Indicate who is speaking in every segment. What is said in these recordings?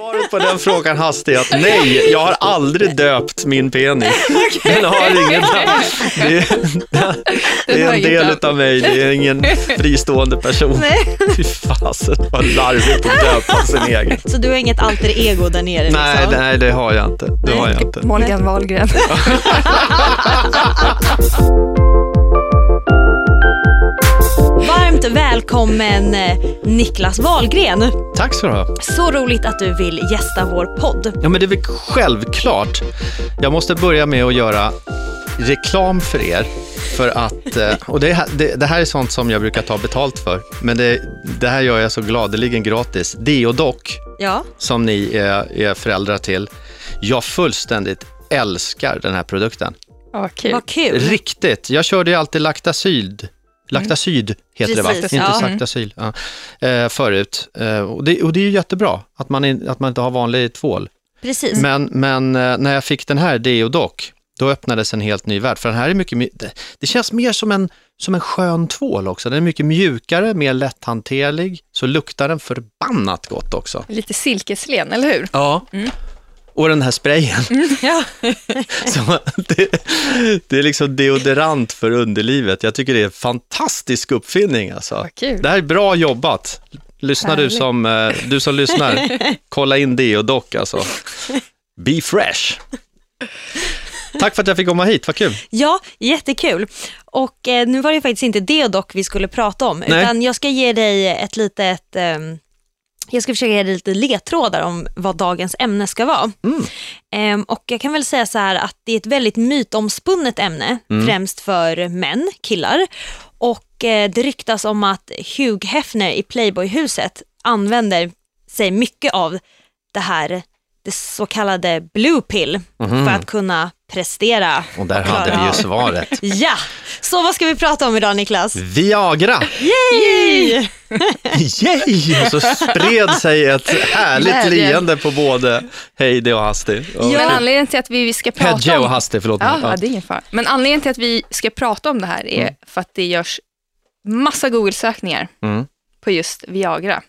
Speaker 1: Svaret på den frågan hastigt är att nej, jag har aldrig döpt min penis. Den har ingen det, är- det är en del av mig, det är ingen fristående person.
Speaker 2: Nej.
Speaker 1: Fy fasen vad larvigt att döpa sin egen.
Speaker 2: Så du har inget alter ego där nere?
Speaker 1: Nej,
Speaker 2: liksom?
Speaker 1: nej, det har jag inte. Det har jag inte.
Speaker 3: Morgan Wahlgren.
Speaker 2: Varmt välkommen eh, Niklas Wahlgren.
Speaker 1: Tack så du ha.
Speaker 2: Så roligt att du vill gästa vår podd.
Speaker 1: Ja, men det är väl självklart. Jag måste börja med att göra reklam för er. För att, eh, och det, här- det, det här är sånt som jag brukar ta betalt för, men det, det här gör jag så gladeligen gratis. Deodoc,
Speaker 2: Ja,
Speaker 1: som ni är, är föräldrar till, jag fullständigt älskar den här produkten.
Speaker 3: Ja, vad kul.
Speaker 2: vad kul.
Speaker 1: Riktigt. Jag körde ju alltid Lactacyd. Lactacyd heter det va?
Speaker 2: Precis,
Speaker 1: Inte
Speaker 2: ja.
Speaker 1: Sactasyl. Ja. Eh, förut. Eh, och, det, och det är ju jättebra att man, in, att man inte har vanlig tvål.
Speaker 2: Precis.
Speaker 1: Men, men eh, när jag fick den här Deodoc, då öppnades en helt ny värld. För den här är mycket, det, det känns mer som en, som en skön tvål också. Den är mycket mjukare, mer lätthanterlig. Så luktar den förbannat gott också.
Speaker 3: Lite silkeslen, eller hur?
Speaker 1: Ja. Och den här sprayen.
Speaker 2: Ja.
Speaker 1: Så det, det är liksom deodorant för underlivet. Jag tycker det är en fantastisk uppfinning. Alltså. Det här är bra jobbat. Lyssnar du som, eh, du som lyssnar, kolla in Deodoc alltså. Be fresh. Tack för att jag fick komma hit, vad kul.
Speaker 2: ja, jättekul. Och eh, nu var det faktiskt inte det dock vi skulle prata om,
Speaker 1: Nej.
Speaker 2: utan jag ska ge dig ett litet ehm, jag ska försöka ge dig lite ledtrådar om vad dagens ämne ska vara.
Speaker 1: Mm.
Speaker 2: Ehm, och jag kan väl säga så här att det är ett väldigt mytomspunnet ämne,
Speaker 1: Mm.
Speaker 2: främst för män, killar. Och eh, det ryktas om att Hugh Hefner i Playboy-huset använder sig mycket av det här, det så kallade blue pill, för att kunna prestera.
Speaker 1: Och där hade vi ju svaret.
Speaker 2: Ja, så vad ska vi prata om idag Niklas?
Speaker 1: Viagra!
Speaker 2: Yay!
Speaker 1: Yay! Och så spred sig ett härligt
Speaker 3: Glädje.
Speaker 1: leende på både Heidi och Hasti. Ja.
Speaker 3: Men anledningen till att vi ska prata
Speaker 1: Hedje och
Speaker 3: om...
Speaker 1: Hasti, förlåt.
Speaker 3: Ja, ja, det är ingen fara. Men anledningen till att vi ska prata om det här är för att det görs massa Google-sökningar
Speaker 1: Mm.
Speaker 3: på just Viagra.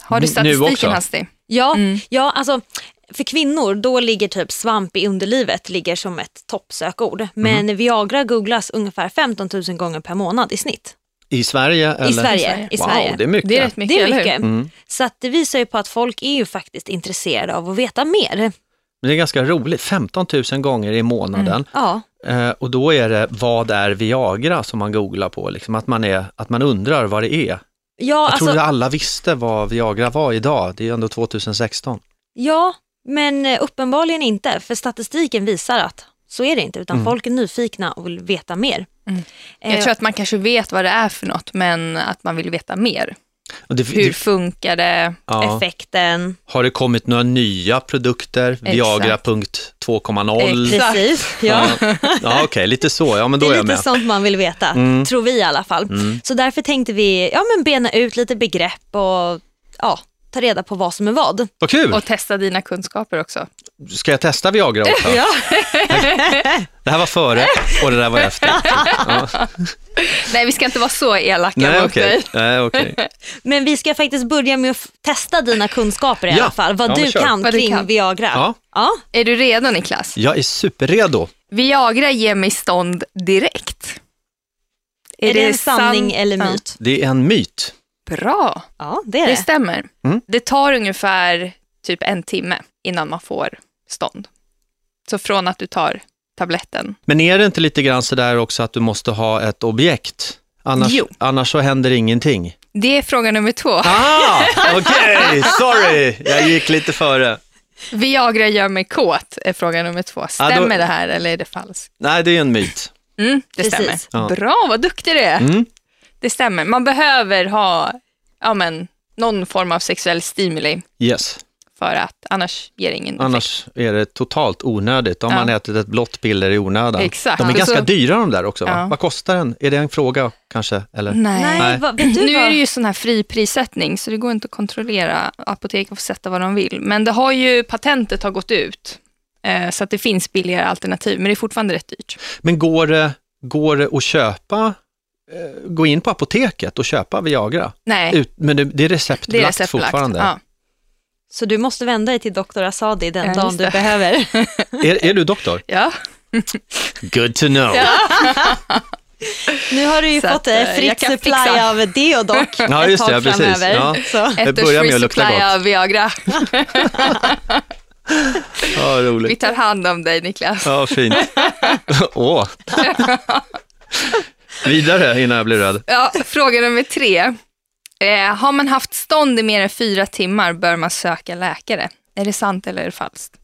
Speaker 3: Har du
Speaker 1: Nu- nu också?
Speaker 3: statistiken, Hasti?
Speaker 2: Ja,
Speaker 3: Mm.
Speaker 2: ja, alltså för kvinnor då ligger typ svamp i underlivet ligger som ett toppsökord. Men Viagra googlas ungefär 15 000 gånger per månad i snitt.
Speaker 1: I Sverige? Eller?
Speaker 2: I Sverige. I
Speaker 1: Wow,
Speaker 2: Sverige.
Speaker 1: det är mycket.
Speaker 3: Det är rätt mycket,
Speaker 2: Det är mycket.
Speaker 1: Mm.
Speaker 2: Så att det visar ju på att folk är ju faktiskt intresserade av att veta mer.
Speaker 1: Men det är ganska roligt, 15 000 gånger i månaden.
Speaker 2: Ja,
Speaker 1: Eh, och då är det, vad är Viagra som man googlar på? Liksom att, man är, att man undrar vad det är.
Speaker 2: ja,
Speaker 1: Jag
Speaker 2: alltså,
Speaker 1: trodde alla visste vad Viagra var idag, det är ju ändå 2016.
Speaker 2: ja, men eh, uppenbarligen inte. För statistiken visar att så är det inte, utan folk är nyfikna och vill veta mer.
Speaker 3: Mm.
Speaker 2: Eh,
Speaker 3: Jag tror att man kanske vet vad det är för något, men att man vill veta mer.
Speaker 1: Och det,
Speaker 3: Hur
Speaker 1: det,
Speaker 3: funkar det?
Speaker 1: ja.
Speaker 2: Effekten.
Speaker 1: Har det kommit några nya produkter? Viagra punkt 2.0?
Speaker 3: Exakt.
Speaker 2: Precis. Ja.
Speaker 1: Ja, ja okej, lite så. Ja, men då
Speaker 2: Det
Speaker 1: är
Speaker 2: är
Speaker 1: jag
Speaker 2: lite
Speaker 1: med.
Speaker 2: sånt man vill veta,
Speaker 1: Mm.
Speaker 2: tror vi i alla fall. Så därför tänkte vi ja, men bena ut lite begrepp och ja, ta reda på vad som är vad.
Speaker 1: Vad kul!
Speaker 3: Och testa dina kunskaper också.
Speaker 1: Ska jag testa Viagra också?
Speaker 2: Ja.
Speaker 1: Det här var före och det där var efter. Ja.
Speaker 3: Nej, vi ska inte vara så elaka
Speaker 1: Nej,
Speaker 3: mot
Speaker 1: okej.
Speaker 3: dig.
Speaker 1: Nej, okej.
Speaker 2: Men vi ska faktiskt börja med att testa dina kunskaper i
Speaker 1: Ja.
Speaker 2: alla fall. Vad
Speaker 1: Ja,
Speaker 2: du kan
Speaker 3: Vad du
Speaker 2: kring
Speaker 3: kan.
Speaker 2: Viagra.
Speaker 1: Ja.
Speaker 2: Ja.
Speaker 3: Är du redo Niklas?
Speaker 1: Jag är superredo.
Speaker 3: Viagra ger mig stånd direkt.
Speaker 2: Är, det en
Speaker 3: sant?
Speaker 2: sanning eller
Speaker 3: Ja.
Speaker 2: myt?
Speaker 1: Det är en myt.
Speaker 3: Bra,
Speaker 2: Ja, det är
Speaker 3: det
Speaker 2: det.
Speaker 3: stämmer.
Speaker 1: Mm.
Speaker 3: Det tar ungefär typ en timme innan man får stånd. Så från att du tar tabletten.
Speaker 1: Men är det inte lite grann sådär också att du måste ha ett objekt? Annars,
Speaker 3: Jo.
Speaker 1: annars så händer ingenting.
Speaker 3: Det är fråga nummer två.
Speaker 1: Ah, okej, sorry, jag gick lite före.
Speaker 3: Viagra gör mig kåt är fråga nummer två. Stämmer
Speaker 1: då-
Speaker 3: det här eller är det falskt?
Speaker 1: Nej, det är en myt.
Speaker 3: Mm, det
Speaker 2: Precis.
Speaker 3: stämmer.
Speaker 1: Ja.
Speaker 3: Bra, vad duktig du är.
Speaker 1: Mm.
Speaker 3: Det stämmer. Man behöver ha ja, men, någon form av sexuell stimuli
Speaker 1: Yes,
Speaker 3: för att annars ger det ingen effekt.
Speaker 1: annars är det totalt onödigt om
Speaker 3: Ja.
Speaker 1: man ätit ett blått piller i onödan.
Speaker 3: Exakt.
Speaker 1: De är
Speaker 3: Ja.
Speaker 1: ganska
Speaker 3: Så-
Speaker 1: dyra de där också. Va?
Speaker 3: Ja.
Speaker 1: Vad kostar den? Är det en fråga kanske? Eller?
Speaker 3: Nej.
Speaker 2: Nej. Vad,
Speaker 3: Nu är det ju sån här fri prissättning så det går inte att kontrollera. Apoteken får sätta vad de vill. Men det har ju, patentet har gått ut. Eh, så att det finns billigare alternativ, men det är fortfarande rätt dyrt.
Speaker 1: Men går det, går det att köpa, gå in på apoteket och köpa Viagra?
Speaker 3: Nej,
Speaker 1: Ut, men det, det är
Speaker 3: det är
Speaker 1: receptbelagt
Speaker 3: receptbelagt.
Speaker 1: fortfarande?
Speaker 3: Ja.
Speaker 2: Så du måste vända dig till doktor Asadi den
Speaker 3: Ja,
Speaker 2: dagen du behöver.
Speaker 1: Är, är du doktor?
Speaker 3: Ja,
Speaker 1: Good to know.
Speaker 2: Nu har du ju
Speaker 3: Så
Speaker 2: fått
Speaker 3: att,
Speaker 2: eh,
Speaker 3: eh,
Speaker 2: fritt supply
Speaker 3: fixa.
Speaker 2: av Deodoc
Speaker 1: Ja,
Speaker 2: ett
Speaker 1: just det,
Speaker 2: tag
Speaker 1: ja, precis.
Speaker 2: framöver.
Speaker 1: Ja.
Speaker 2: Så.
Speaker 3: Ett års
Speaker 1: börjar med
Speaker 3: free
Speaker 1: att lukta
Speaker 3: supply
Speaker 1: gott.
Speaker 3: av Viagra.
Speaker 1: Ja,
Speaker 3: Vi
Speaker 1: roligt.
Speaker 3: tar hand om dig Niklas.
Speaker 1: Ja, fint. Åh. Vidare innan jag blir röd.
Speaker 3: Ja, fråga nummer tre. Eh, har man haft stånd i mer än fyra timmar bör man söka läkare. Är det sant eller är det falskt?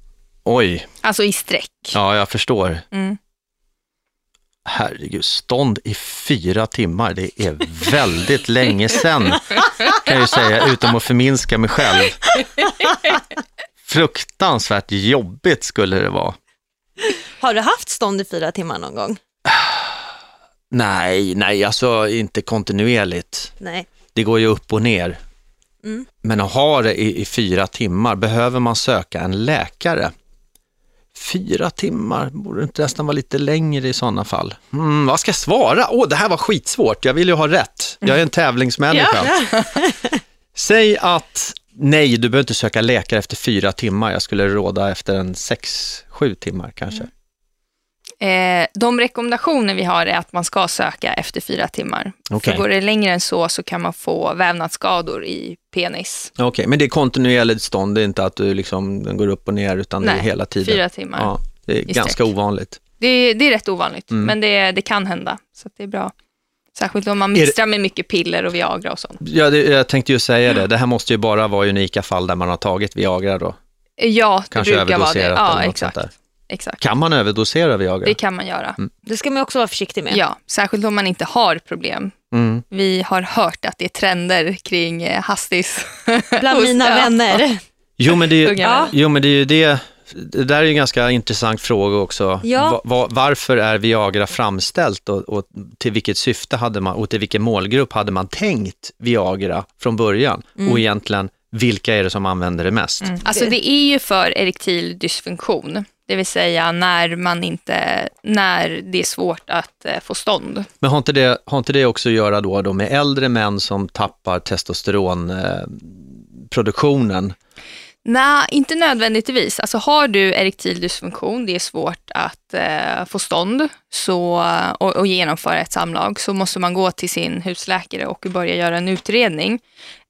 Speaker 1: Oj,
Speaker 3: Alltså i sträck.
Speaker 1: ja jag förstår.
Speaker 3: Mm.
Speaker 1: Herregud, stånd i fyra timmar, det är väldigt länge sedan, kan jag ju säga, utan att förminska mig själv. Fruktansvärt jobbigt skulle det vara.
Speaker 2: Har du haft stånd i fyra timmar någon gång?
Speaker 1: Nej, nej, alltså inte kontinuerligt.
Speaker 2: Nej.
Speaker 1: Det går ju upp och ner.
Speaker 2: Mm.
Speaker 1: Men att ha det i, i fyra timmar, behöver man söka en läkare? Fyra timmar, borde det inte nästan vara lite längre i sådana fall? Mm, vad ska jag svara? Åh, det här var skitsvårt, jag vill ju ha rätt. Jag är en tävlingsmänniska. Säg att nej, du behöver inte söka läkare efter fyra timmar. Jag skulle råda efter en sex, sju timmar kanske.
Speaker 3: Eh, de rekommendationer vi har är att man ska söka efter fyra timmar.
Speaker 1: Okej.
Speaker 3: För går det längre än så så kan man få vävnadsskador i penis.
Speaker 1: Okej, men det är kontinuerligt stånd, det är inte att du liksom, den går upp och ner utan det är
Speaker 3: Nej,
Speaker 1: hela tiden.
Speaker 3: Fyra timmar.
Speaker 1: Ja, det är ganska
Speaker 3: sträck.
Speaker 1: ovanligt.
Speaker 3: Det, det är rätt ovanligt,
Speaker 1: Mm.
Speaker 3: men det, det kan hända. Så det är bra. Särskilt om man mixtrar med mycket piller och Viagra och sånt.
Speaker 1: Ja, det, jag tänkte ju säga det, det här måste ju bara vara unika fall där man har tagit Viagra då.
Speaker 3: Ja, det
Speaker 1: Kanske
Speaker 3: brukar vara det. Ja, exakt. Exakt.
Speaker 1: Kan man överdosera Viagra?
Speaker 3: Det kan man göra.
Speaker 2: Det ska man också vara försiktig med.
Speaker 3: Ja, särskilt om man inte har problem.
Speaker 1: Mm.
Speaker 3: Vi har hört att det är trender kring eh, hastis.
Speaker 2: Bland mina vänner.
Speaker 1: Jo, men det är ju,
Speaker 3: Unga
Speaker 2: Ja.
Speaker 1: jo, men det är ju det. Det där är ju en ganska intressant fråga också.
Speaker 2: Ja.
Speaker 1: Va, va, varför är Viagra framställt och, och till vilket syfte hade man och till vilken målgrupp hade man tänkt Viagra från början? Och egentligen, vilka är det som använder det mest?
Speaker 3: Mm. Alltså det är ju för erektil dysfunktion. Det vill säga när, man inte, när det är svårt att eh, få stånd.
Speaker 1: Men har inte, det, har inte det också att göra då, då med äldre män som tappar testosteronproduktionen? Produktionen?
Speaker 3: Nej, inte nödvändigtvis. Alltså har du erektil dysfunktion, det är svårt att eh, få stånd så, och, och genomföra ett samlag, så måste man gå till sin husläkare och börja göra en utredning.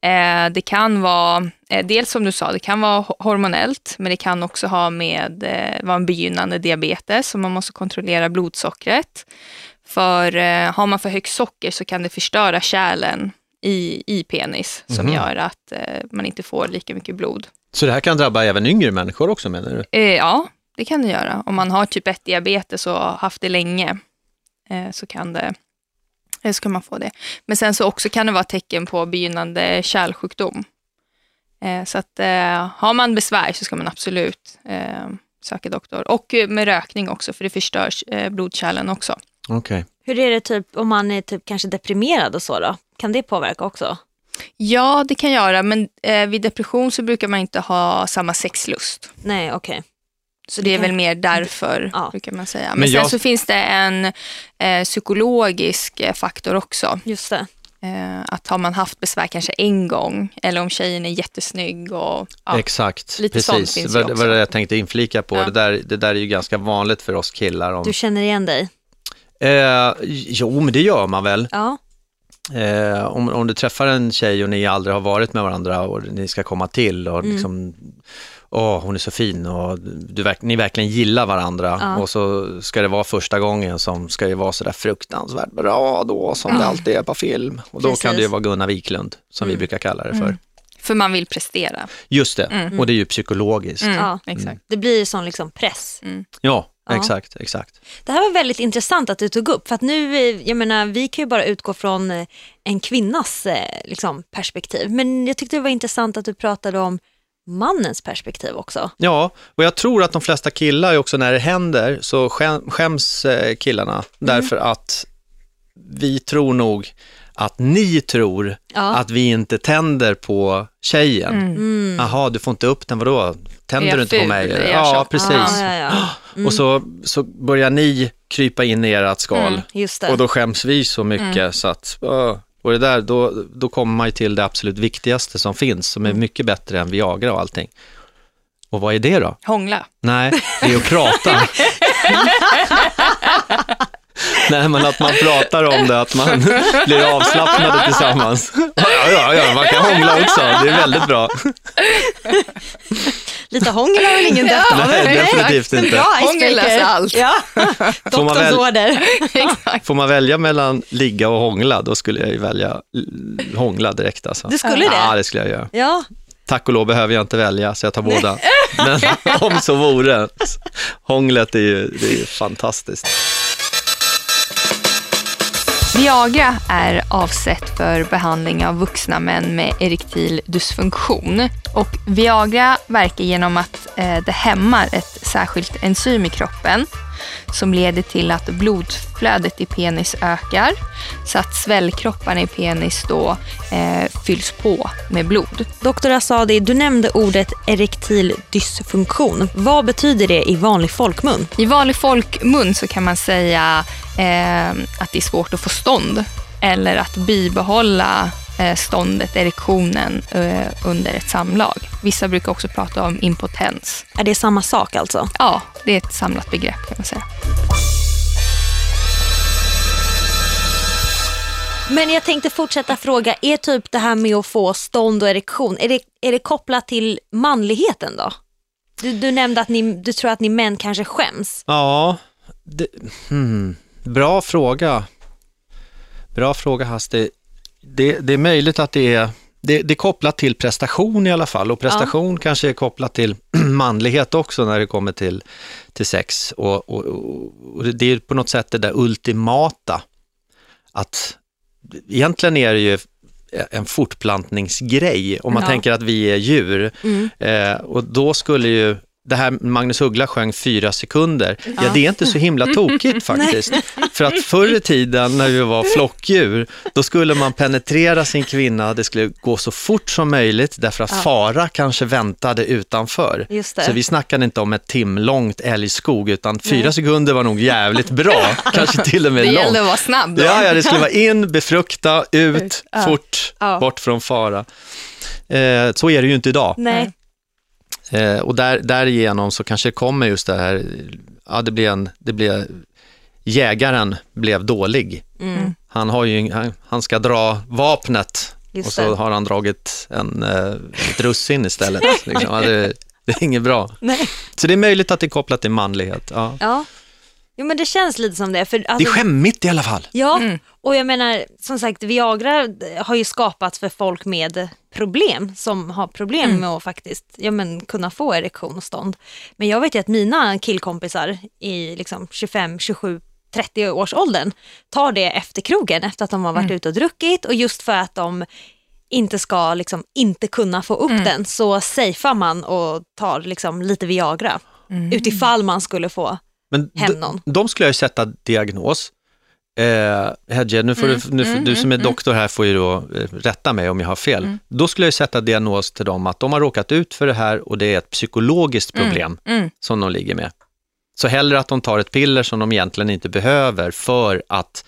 Speaker 3: Eh, det kan vara, eh, dels som du sa, det kan vara ho- hormonellt, men det kan också ha med eh, vara en begynnande diabetes, så man måste kontrollera blodsockret. För eh, har man för högt socker så kan det förstöra kärlen i, i penis, som
Speaker 1: Mhm.
Speaker 3: gör att eh, man inte får lika mycket blod.
Speaker 1: Så det här kan drabba även yngre människor också menar du?
Speaker 3: Eh, ja, det kan det göra. Om man har typ 1 diabetes och har haft det länge så kan det eh, så kan man få det. Men sen så också kan det vara tecken på begynnande kärlsjukdom. Eh, så att eh, har man besvär så ska man absolut eh, söka doktor. Och eh, med rökning också, för det förstörs eh, blodkärlen också.
Speaker 1: Okej.
Speaker 2: Hur är det typ om man är typ kanske deprimerad och så då? Kan det påverka också?
Speaker 3: Ja, det kan göra, men eh, vid depression så brukar man inte ha samma sexlust.
Speaker 2: Nej, okej.
Speaker 3: Så det är väl mer därför,
Speaker 2: Ja.
Speaker 3: brukar man säga. Men,
Speaker 1: Men
Speaker 3: sen
Speaker 1: jag-
Speaker 3: så finns det en eh, psykologisk eh, faktor också.
Speaker 2: Just det.
Speaker 3: Eh, att har man haft besvär kanske en gång, eller om tjejen är jättesnygg och ja,
Speaker 1: Exakt,
Speaker 3: lite sånt
Speaker 1: precis.
Speaker 3: finns
Speaker 1: Vad vad jag tänkte inflika på.
Speaker 3: Ja.
Speaker 1: Det, där, det där är ju ganska vanligt för oss killar. Om,
Speaker 2: Du känner igen dig?
Speaker 1: eh, jo, men det gör man väl.
Speaker 2: Ja.
Speaker 1: Eh, om, om du träffar en tjej och ni aldrig har varit med varandra och ni ska komma till och
Speaker 2: Mm.
Speaker 1: liksom, åh, hon är så fin och du, ni verkligen gillar varandra
Speaker 2: Ja.
Speaker 1: och så ska det vara första gången som ska det vara sådär fruktansvärt bra då som det alltid är på film. Och då kan
Speaker 2: Precis.
Speaker 1: det ju vara Gunnar Wiklund som vi
Speaker 2: Mm.
Speaker 1: brukar kalla det för.
Speaker 3: Mm. för man vill prestera.
Speaker 1: Just det,
Speaker 3: Mm.
Speaker 1: och det är ju psykologiskt.
Speaker 3: Mm,
Speaker 2: Ja.
Speaker 3: Exakt.
Speaker 2: Det blir sån liksom press.
Speaker 1: Ja,
Speaker 2: Ja.
Speaker 1: exakt, exakt.
Speaker 2: Det här var väldigt intressant att du tog upp, för att nu, eh, jag menar, vi kan ju bara utgå från eh, en kvinnas eh, liksom, perspektiv. Men jag tyckte det var intressant att du pratade om mannens perspektiv också.
Speaker 1: Ja, och jag tror att de flesta killar ju också när det händer så skäm, skäms eh, killarna därför att vi tror nog att ni tror
Speaker 2: Ja.
Speaker 1: att vi inte tänder på tjejen.
Speaker 3: Mm.
Speaker 2: Mm.
Speaker 1: Jaha, du får inte upp den, vadå? Tänder du inte på
Speaker 3: ful?
Speaker 1: mig?
Speaker 3: Är jag
Speaker 1: Ja, precis.
Speaker 2: Ja, ja, ja.
Speaker 1: Och så, så börjar ni krypa in i ert skal
Speaker 2: Just det.
Speaker 1: och då skäms vi så mycket så att, åh, Och det där, då, då kommer man ju till det absolut viktigaste som finns, som är mycket bättre än Viagra och allting. Och vad är det då?
Speaker 3: Hångla.
Speaker 1: Nej, det är att prata. Nej, men att man pratar om det, att man blir avslappnade tillsammans. Ja, ja, ja, man kan hångla också, det är väldigt bra.
Speaker 2: Lite hångel har väl ingen dött av?
Speaker 1: Nej, definitivt inte.
Speaker 2: Bra
Speaker 3: Hångel löser allt.
Speaker 2: Ja.
Speaker 1: Får man
Speaker 2: Doktorns
Speaker 1: väl-
Speaker 2: order.
Speaker 3: Exakt.
Speaker 1: Får man välja mellan ligga och hångla, då skulle jag ju välja hångla direkt. Alltså.
Speaker 2: Du skulle det?
Speaker 1: Ja, det skulle jag göra.
Speaker 2: Ja,
Speaker 1: Tack och lov behöver jag inte välja, så jag tar båda. Men om så vore, hånglet är ju, det är ju fantastiskt.
Speaker 3: Viagra är avsett för behandling av vuxna män med erektil dysfunktion. Och Viagra verkar genom att eh, det hämmar ett särskilt enzym i kroppen som leder till att blodflödet i penis ökar så att svällkropparna i penis då eh, fylls på med blod.
Speaker 2: Doktor Asadi, du nämnde ordet erektil dysfunktion. Vad betyder det i vanlig folkmun?
Speaker 3: I vanlig folkmun så kan man säga eh, att det är svårt att få stånd eller att bibehålla eh, ståndet, erektionen, eh, under ett samlag. Vissa brukar också prata om impotens.
Speaker 2: Är det samma sak alltså?
Speaker 3: Ja, det är ett samlat begrepp kan man säga.
Speaker 2: Men jag tänkte fortsätta fråga, är typ det här med att få stånd och erektion, är det, är det kopplat till manligheten då? Du, du nämnde att ni, du tror att ni män kanske skäms.
Speaker 1: Ja, det, hmm, bra fråga. Bra fråga Hasse. Det, det, är möjligt att det är, det, det är kopplat till prestation i alla fall och prestation kanske är kopplat till manlighet också när det kommer till, till sex. Och, och, och det är på något sätt det där ultimata. Att egentligen är det ju en fortplantningsgrej om man
Speaker 3: Ja.
Speaker 1: tänker att vi är djur. Eh, och då skulle ju det här Magnus Uggla sjöng fyra sekunder, ja, det är inte så himla tokigt faktiskt. För att förr i tiden när vi var flockdjur, då skulle man penetrera sin kvinna, det skulle gå så fort som möjligt därför att fara kanske väntade utanför.
Speaker 2: Just det.
Speaker 1: Så vi snackade inte om ett timlångt älgskog, utan fyra sekunder var nog jävligt bra, kanske till och med
Speaker 3: Det
Speaker 1: långt.
Speaker 3: gällde att vara snabb då.
Speaker 1: Ja, ja, det skulle vara in, befrukta, ut,
Speaker 3: Ja.
Speaker 1: fort,
Speaker 2: Ja.
Speaker 1: bort från fara. Eh, så är det ju inte idag.
Speaker 2: Nej.
Speaker 1: Eh, och där, därigenom så kanske det kommer just det här, ja det blir en, det blir, jägaren blev dålig.
Speaker 2: Mm.
Speaker 1: Han, har ju, han, han ska dra vapnet
Speaker 2: Just
Speaker 1: och så
Speaker 2: det.
Speaker 1: har han dragit en, eh, ett russin istället. Liksom. Ja, det, det är inget bra.
Speaker 2: Nej.
Speaker 1: Så det är möjligt att det är kopplat till manlighet. Ja.
Speaker 2: Ja. Jo men det känns lite som det. För,
Speaker 1: Det
Speaker 2: alltså,
Speaker 1: är skämmigt i alla fall.
Speaker 2: Ja,
Speaker 3: Mm.
Speaker 2: och jag menar som sagt Viagra har ju skapats för folk med problem som har problem
Speaker 3: Mm.
Speaker 2: med att faktiskt ja, men, kunna få erektion och stånd. Men jag vet ju att mina killkompisar i liksom 25, 27, 30 års åldern tar det efter krogen efter att de har varit
Speaker 3: Mm.
Speaker 2: ute och druckit och just för att de inte ska liksom inte kunna få upp
Speaker 3: Mm.
Speaker 2: den så safear man och tar liksom lite Viagra
Speaker 3: Mm.
Speaker 2: utifall man skulle få
Speaker 1: Men
Speaker 2: hem
Speaker 1: de,
Speaker 2: någon.
Speaker 1: de skulle jag ju sätta diagnos. Eh, Hedje, nu får du, nu, får- du som är doktor här får ju då eh, rätta mig om jag har fel. Då skulle jag sätta diagnos till dem att de har råkat ut för det här och det är ett psykologiskt problem
Speaker 3: Mm.
Speaker 1: som de ligger med. Så hellre att de tar ett piller som de egentligen inte behöver för att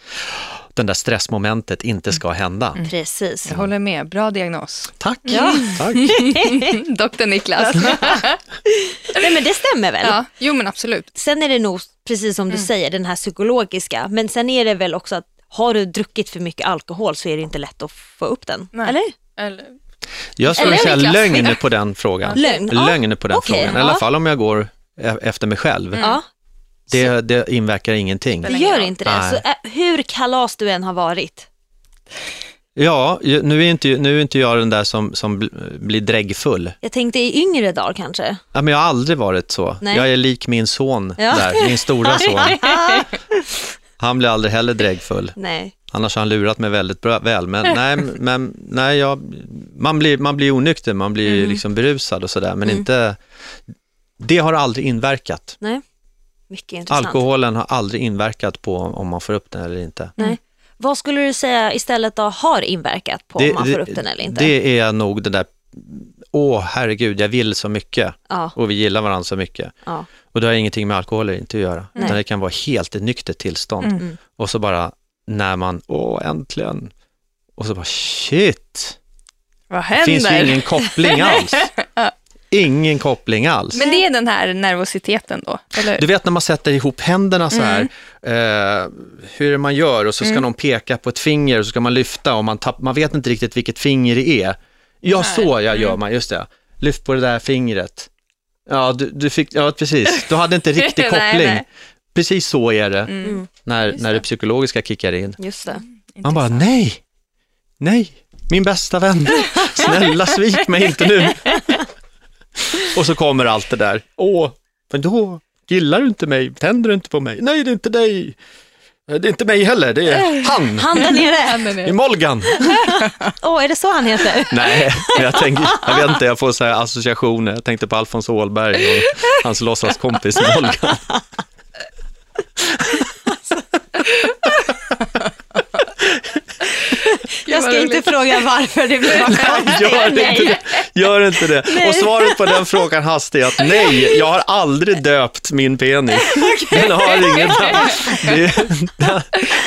Speaker 1: den där stressmomentet inte ska hända.
Speaker 2: Precis.
Speaker 3: Jag håller med, bra diagnos.
Speaker 1: Tack!
Speaker 2: Ja.
Speaker 1: Tack.
Speaker 3: Doktor Niklas.
Speaker 2: Nej men det stämmer väl?
Speaker 3: ja, jo men absolut.
Speaker 2: Sen är det nog, precis som du säger, den här psykologiska. Men sen är det väl också att har du druckit för mycket alkohol så är det inte lätt att få upp den.
Speaker 3: Nej.
Speaker 2: Eller?
Speaker 3: Eller,
Speaker 1: Jag skulle
Speaker 2: Eller
Speaker 1: säga lögn på den frågan.
Speaker 2: Lögn?
Speaker 1: Lögn på den
Speaker 2: Okej,
Speaker 1: frågan, i alla fall om jag går e- efter mig själv.
Speaker 2: Ja,
Speaker 1: Det, det inverkar ingenting.
Speaker 2: det gör inte det.
Speaker 1: Nej.
Speaker 2: Så, hur kalas du än har varit.
Speaker 1: Ja, nu är inte, nu är inte jag den där som, som bl- blir dräggfull.
Speaker 2: Jag tänkte i yngre dagar kanske.
Speaker 1: Ja, men jag har aldrig varit så.
Speaker 2: Nej.
Speaker 1: Jag är lik min son
Speaker 2: Ja.
Speaker 1: där, min stora son. Han blir aldrig heller dräggfull.
Speaker 2: Nej.
Speaker 1: Annars har han lurat mig väldigt bra, väl. Men nej, men, nej jag, man, blir, man blir onykter, man blir
Speaker 2: Mm.
Speaker 1: liksom berusad och sådär. Men inte, det har aldrig inverkat.
Speaker 2: Nej. Mycket intressant.
Speaker 1: Alkoholen har aldrig inverkat på om man får upp den eller inte.
Speaker 2: Nej. Vad skulle du säga istället då har inverkat på om man får upp den eller inte?
Speaker 1: Det är nog det där, åh herregud, jag vill så mycket
Speaker 2: Ja,
Speaker 1: och vi gillar varandra så mycket.
Speaker 2: ja.
Speaker 1: Och det har ingenting med alkohol eller inte att göra.
Speaker 2: Nej.
Speaker 1: Utan det kan vara helt ett nyktert tillstånd.
Speaker 3: Mm.
Speaker 2: Mm.
Speaker 1: Och så bara när man, åh äntligen. Och så bara shit,
Speaker 3: Vad
Speaker 1: det finns ju
Speaker 3: händer?
Speaker 1: ingen koppling alls. Ingen koppling alls.
Speaker 3: Men det är den här nervositeten då, eller
Speaker 1: Du vet när man sätter ihop händerna så här,
Speaker 3: Mm.
Speaker 1: eh, hur man gör och så ska någon peka på ett finger och så ska man lyfta och man, tapp, man vet inte riktigt vilket finger det är. Ja, så jag
Speaker 3: Mm.
Speaker 1: gör man, just det. Lyft på det där fingret. Ja, du, du fick, ja precis, du hade inte riktig
Speaker 3: Nej,
Speaker 1: koppling.
Speaker 3: nej.
Speaker 1: Precis så är det
Speaker 3: Mm.
Speaker 1: när,
Speaker 3: Just
Speaker 1: när det
Speaker 3: det.
Speaker 1: psykologiska kickar in.
Speaker 2: Just det.
Speaker 1: Man bara, nej, nej, min bästa vän, snälla svik mig inte nu. Och så kommer allt det där, åh, men då gillar du inte mig, tänder du inte på mig? Nej, det är inte dig. Det är inte mig heller, det är han,
Speaker 2: Han där nere.
Speaker 1: I
Speaker 3: är...
Speaker 1: Molgan.
Speaker 2: Åh, är det så han heter?
Speaker 1: Nej, jag, tänker, jag vet inte, jag får så här associationer. Jag tänkte på Alfons Åhlberg och hans låtsaskompis Molgan.
Speaker 2: Jag ska inte fråga varför det blir bara
Speaker 1: Gör inte det. Gör inte det. Och svaret på den frågan hastigt är att nej, jag har aldrig döpt min penis. Den har ingen namn. Det, är-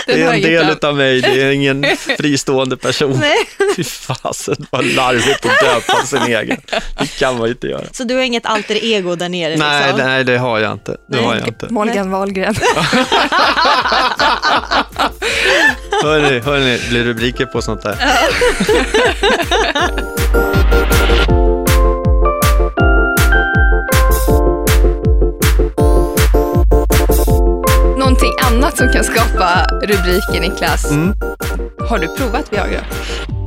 Speaker 1: det är en del av mig, det är ingen fristående person.
Speaker 2: Nej.
Speaker 1: Fy fasen, vad larvigt att döpa sin egen. Det kan man ju inte göra.
Speaker 2: Så du har inget alter ego där nere?
Speaker 1: Nej,
Speaker 2: liksom?
Speaker 1: nej, det har jag inte. Det
Speaker 2: Nej.
Speaker 1: har jag inte.
Speaker 3: Morgan Wahlgren.
Speaker 1: Hörni, hörni, det blir rubriker på sånt där.
Speaker 3: Någonting annat som kan skapa rubriker, Niklas.
Speaker 1: Mm.
Speaker 3: Har du provat Viagra?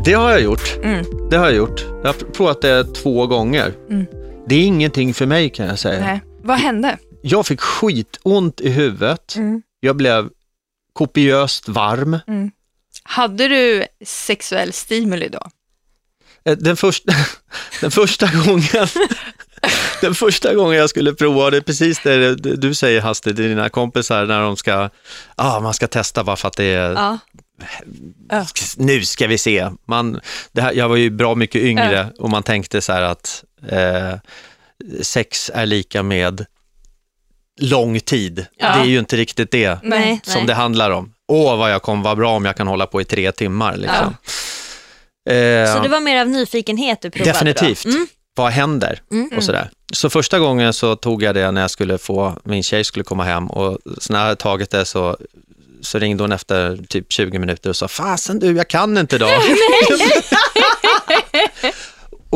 Speaker 1: Det har jag gjort.
Speaker 3: Mm.
Speaker 1: Det har jag gjort. Jag har provat det två gånger.
Speaker 3: Mm.
Speaker 1: Det är ingenting för mig kan jag säga.
Speaker 3: Nej. Vad hände?
Speaker 1: Jag fick skitont i huvudet.
Speaker 3: Mm.
Speaker 1: Jag blev kopiöst varm.
Speaker 3: Hade du sexuell stimuli då?
Speaker 1: Eh, Den första, den första gången den första gången jag skulle prova, det är precis det du säger hastigt till dina kompisar när de ska, ah, man ska testa bara för att det är,
Speaker 2: Ja.
Speaker 1: nu ska vi se. Man, det här, jag var ju bra mycket yngre och man tänkte så här att eh, sex är lika med lång tid.
Speaker 3: Ja.
Speaker 1: Det är ju inte riktigt det
Speaker 2: Nej,
Speaker 1: som
Speaker 2: nej.
Speaker 1: det handlar om. Åh, vad jag kommer vara bra om jag kan hålla på i tre timmar. Liksom. Eh,
Speaker 2: Så det var mer av nyfikenhet du provade
Speaker 1: Definitivt.
Speaker 2: Mm.
Speaker 1: Vad händer?
Speaker 2: Mm.
Speaker 1: Och sådär. Så första gången så tog jag det när jag skulle få, min tjej skulle komma hem och så när jag hade tagit det så, så ringde hon efter typ 20 minuter och sa, fasen du, jag kan inte idag.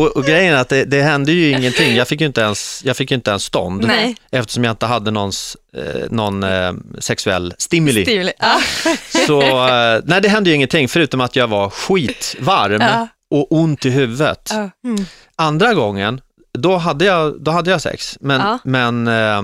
Speaker 1: och, och grejen är att det, det hände ju ingenting, jag fick ju inte ens, jag fick inte ens stånd
Speaker 3: Nej.
Speaker 1: eftersom jag inte hade någons, eh, någon eh, sexuell stimuli.
Speaker 3: Stimuli. Ja.
Speaker 1: Så eh, nej, det hände ju ingenting förutom att jag var skitvarm
Speaker 3: Ja.
Speaker 1: och ont i huvudet.
Speaker 3: Ja.
Speaker 2: Mm.
Speaker 1: Andra gången, då hade jag, då hade jag sex, men, men eh,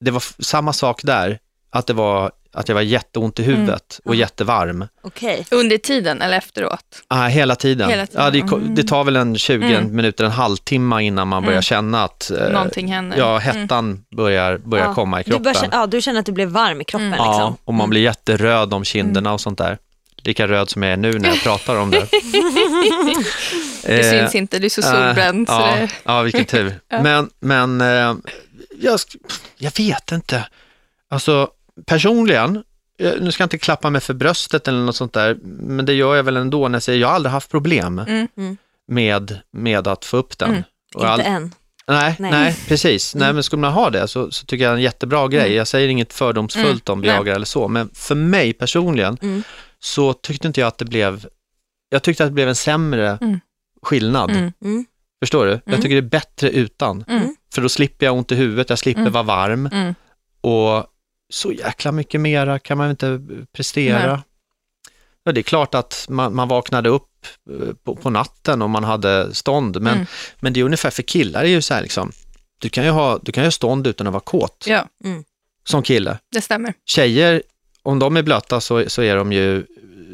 Speaker 1: det var samma sak där, att, det var, att jag var jätteont i huvudet och
Speaker 2: Ja.
Speaker 1: jättevarm.
Speaker 2: Okej.
Speaker 3: Under tiden eller efteråt?
Speaker 1: Ah, hela tiden.
Speaker 3: Hela tiden,
Speaker 1: Ja, det,
Speaker 3: mm.
Speaker 1: det tar väl en 20
Speaker 3: Mm.
Speaker 1: minuter, en halvtimme innan man börjar
Speaker 3: Mm.
Speaker 1: känna att eh,
Speaker 3: Någonting händer.
Speaker 1: ja,
Speaker 3: Mm.
Speaker 1: hettan börjar, börjar
Speaker 2: Ja.
Speaker 1: komma i
Speaker 2: Du,
Speaker 1: kroppen.
Speaker 2: börjar, känna- ja, du känner att du blev varm i kroppen
Speaker 3: Mm.
Speaker 1: Ja,
Speaker 2: liksom?
Speaker 1: och man blir jätteröd om kinderna
Speaker 3: Mm.
Speaker 1: och sånt där. Lika röd som jag är nu när jag pratar om det.
Speaker 3: Det
Speaker 1: Eh,
Speaker 3: syns inte, du är så solbränd. så
Speaker 1: ja,
Speaker 3: det...
Speaker 1: ja, vilken tur. Men, men eh, jag, jag vet inte. Alltså personligen, eh, nu ska jag inte klappa mig för bröstet eller något sånt där, men det gör jag väl ändå när jag säger jag har aldrig haft problem
Speaker 3: Mm.
Speaker 2: Mm.
Speaker 1: med, med att få upp den.
Speaker 3: Mm.
Speaker 2: Inte
Speaker 1: all-
Speaker 2: än.
Speaker 1: nej,
Speaker 2: Nej.
Speaker 1: nej. precis. Nej, men skulle man ha det så, så tycker jag det är en jättebra grej.
Speaker 3: Mm.
Speaker 1: Jag säger inget fördomsfullt om
Speaker 3: Nej.
Speaker 1: Viagra eller så, men för mig personligen
Speaker 2: Mm.
Speaker 1: så tyckte inte jag att det blev, jag tyckte att det blev en sämre
Speaker 3: Mm.
Speaker 1: skillnad.
Speaker 3: Mm.
Speaker 2: Mm.
Speaker 1: Förstår du? Jag
Speaker 3: Mm.
Speaker 1: tycker det är bättre utan.
Speaker 3: Mm.
Speaker 1: För då slipper jag ont i huvudet, jag slipper
Speaker 3: Mm.
Speaker 1: vara varm
Speaker 3: Mm.
Speaker 1: och så jäkla mycket mera kan man inte prestera.
Speaker 3: Nej.
Speaker 1: Ja, det är klart att man, man vaknade upp eh, på, på natten och man hade stånd, men,
Speaker 3: Mm.
Speaker 1: men det är ungefär för killar är ju så här liksom, du kan ju ha, du kan ju ha stånd utan att vara kåt
Speaker 3: Ja,
Speaker 1: som kille.
Speaker 3: det stämmer.
Speaker 1: Tjejer, om de är blöta så, så är de ju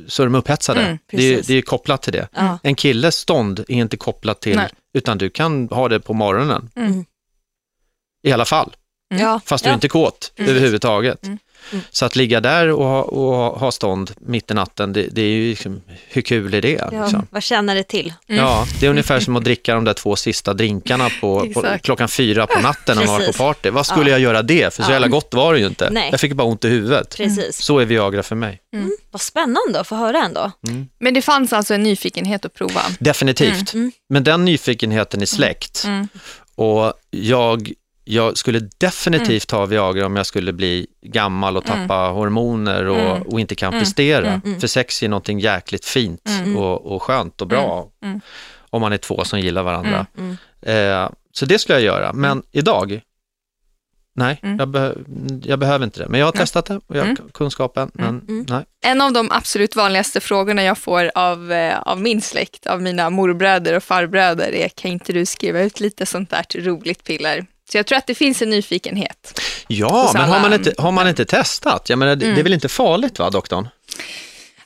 Speaker 1: så är de upphetsade.
Speaker 3: Mm,
Speaker 1: det, är, det är kopplat till det.
Speaker 2: Ja.
Speaker 1: En killes stånd är inte kopplat till,
Speaker 3: Nej.
Speaker 1: utan du kan ha det på morgonen.
Speaker 3: Mm.
Speaker 1: I alla fall,
Speaker 3: Mm.
Speaker 1: Fast du
Speaker 2: ja.
Speaker 1: är inte kåt
Speaker 3: Mm.
Speaker 1: överhuvudtaget.
Speaker 3: Mm.
Speaker 1: Så att ligga där och ha, och ha stånd mitt i natten, det, det är ju liksom, hur kul är det?
Speaker 2: Ja,
Speaker 1: Liksom?
Speaker 2: Vad tjänar det till?
Speaker 1: Ja, det är ungefär som att dricka de där två sista drinkarna på, på klockan fyra på natten när man var på party. Vad skulle
Speaker 2: Ja.
Speaker 1: jag göra det? För så
Speaker 2: Ja.
Speaker 1: jävla gott var det ju inte.
Speaker 2: Nej.
Speaker 1: Jag fick bara ont i huvudet.
Speaker 2: Precis.
Speaker 1: Så är Viagra för mig.
Speaker 2: Vad spännande att få höra ändå.
Speaker 3: Men det fanns alltså en nyfikenhet att prova.
Speaker 1: Definitivt.
Speaker 2: Mm.
Speaker 1: Men den nyfikenheten är släckt.
Speaker 3: Mm.
Speaker 1: Och jag, jag skulle definitivt ta Viagra om jag skulle bli gammal och tappa hormoner och,
Speaker 3: Mm.
Speaker 1: och inte kan prestera.
Speaker 2: Mm.
Speaker 1: För sex är någonting jäkligt fint
Speaker 3: Mm.
Speaker 1: och, och skönt och bra.
Speaker 3: Mm.
Speaker 1: Om man är två som gillar varandra.
Speaker 2: Mm.
Speaker 1: Eh, så det skulle jag göra. Men idag, nej,
Speaker 3: Mm.
Speaker 1: jag, be- jag behöver inte det. Men jag har testat det och jag har
Speaker 3: Mm.
Speaker 1: kunskapen. Men
Speaker 2: Mm.
Speaker 1: nej.
Speaker 3: En av de absolut vanligaste frågorna jag får av, eh, av min släkt, av mina morbröder och farbröder är kan inte du skriva ut lite sånt där roligt piller? Så jag tror att det finns en nyfikenhet.
Speaker 1: Ja, men har man, inte, har man inte testat? Jag menar, det- det är väl inte farligt va, doktorn?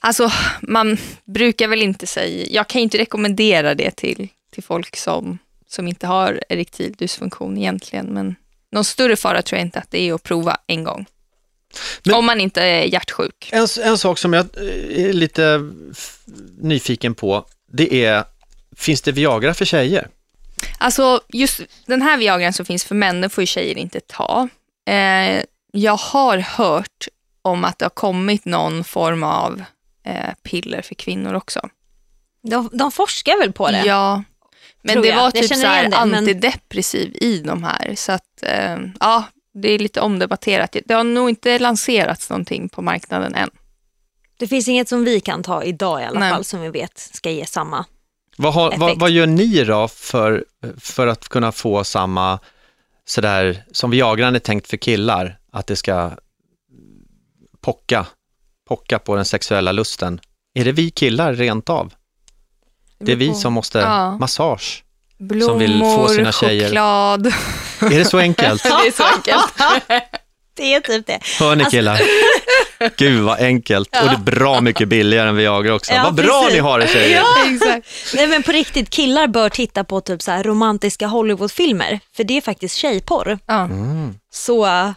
Speaker 3: Alltså, man brukar väl inte säga, jag kan ju inte rekommendera det till, till folk som, som inte har erektil dysfunktion egentligen, men någon större fara tror jag inte att det är att prova en gång.
Speaker 1: Men-
Speaker 3: Om man inte är hjärtsjuk.
Speaker 1: En, en sak som jag eh, är lite nyfiken på, det är, finns det Viagra för tjejer?
Speaker 3: Alltså just den här Viagran som finns för män, den får ju tjejer inte ta. Eh, jag har hört om att det har kommit någon form av eh, piller för kvinnor också.
Speaker 2: De, de forskar väl på det?
Speaker 3: Ja, men
Speaker 2: Tror
Speaker 3: det
Speaker 2: jag.
Speaker 3: var typ så här
Speaker 2: det, men-
Speaker 3: antidepressiv i de här. Så att, eh, ja, det är lite omdebatterat. Det har nog inte lanserats någonting på marknaden än.
Speaker 2: Det finns inget som vi kan ta idag i alla
Speaker 3: Nej.
Speaker 2: fall som vi vet ska ge samma.
Speaker 1: Vad, har, vad, vad gör ni då för, för att kunna få samma, sådär, som Viagran är tänkt för killar, att det ska pocka, pocka på den sexuella lusten? Är det vi killar rent av? Det är vi som måste,
Speaker 3: Ja.
Speaker 1: massage.
Speaker 3: Blommor,
Speaker 1: som vill få sina tjejer-
Speaker 3: choklad.
Speaker 1: Är det så enkelt?
Speaker 3: det är så enkelt.
Speaker 2: Det är typ det.
Speaker 1: Hör ni
Speaker 2: Alltså-
Speaker 1: killar? Gud vad enkelt och det är bra mycket billigare än Viagra också.
Speaker 2: Ja,
Speaker 1: vad bra
Speaker 2: precis.
Speaker 1: ni har det tjejer!
Speaker 2: Ja.
Speaker 3: Exakt.
Speaker 2: Nej men på riktigt, killar bör titta på typ så här romantiska Hollywoodfilmer, för det är faktiskt tjejporr.
Speaker 3: Ja.
Speaker 1: Mm.
Speaker 2: Så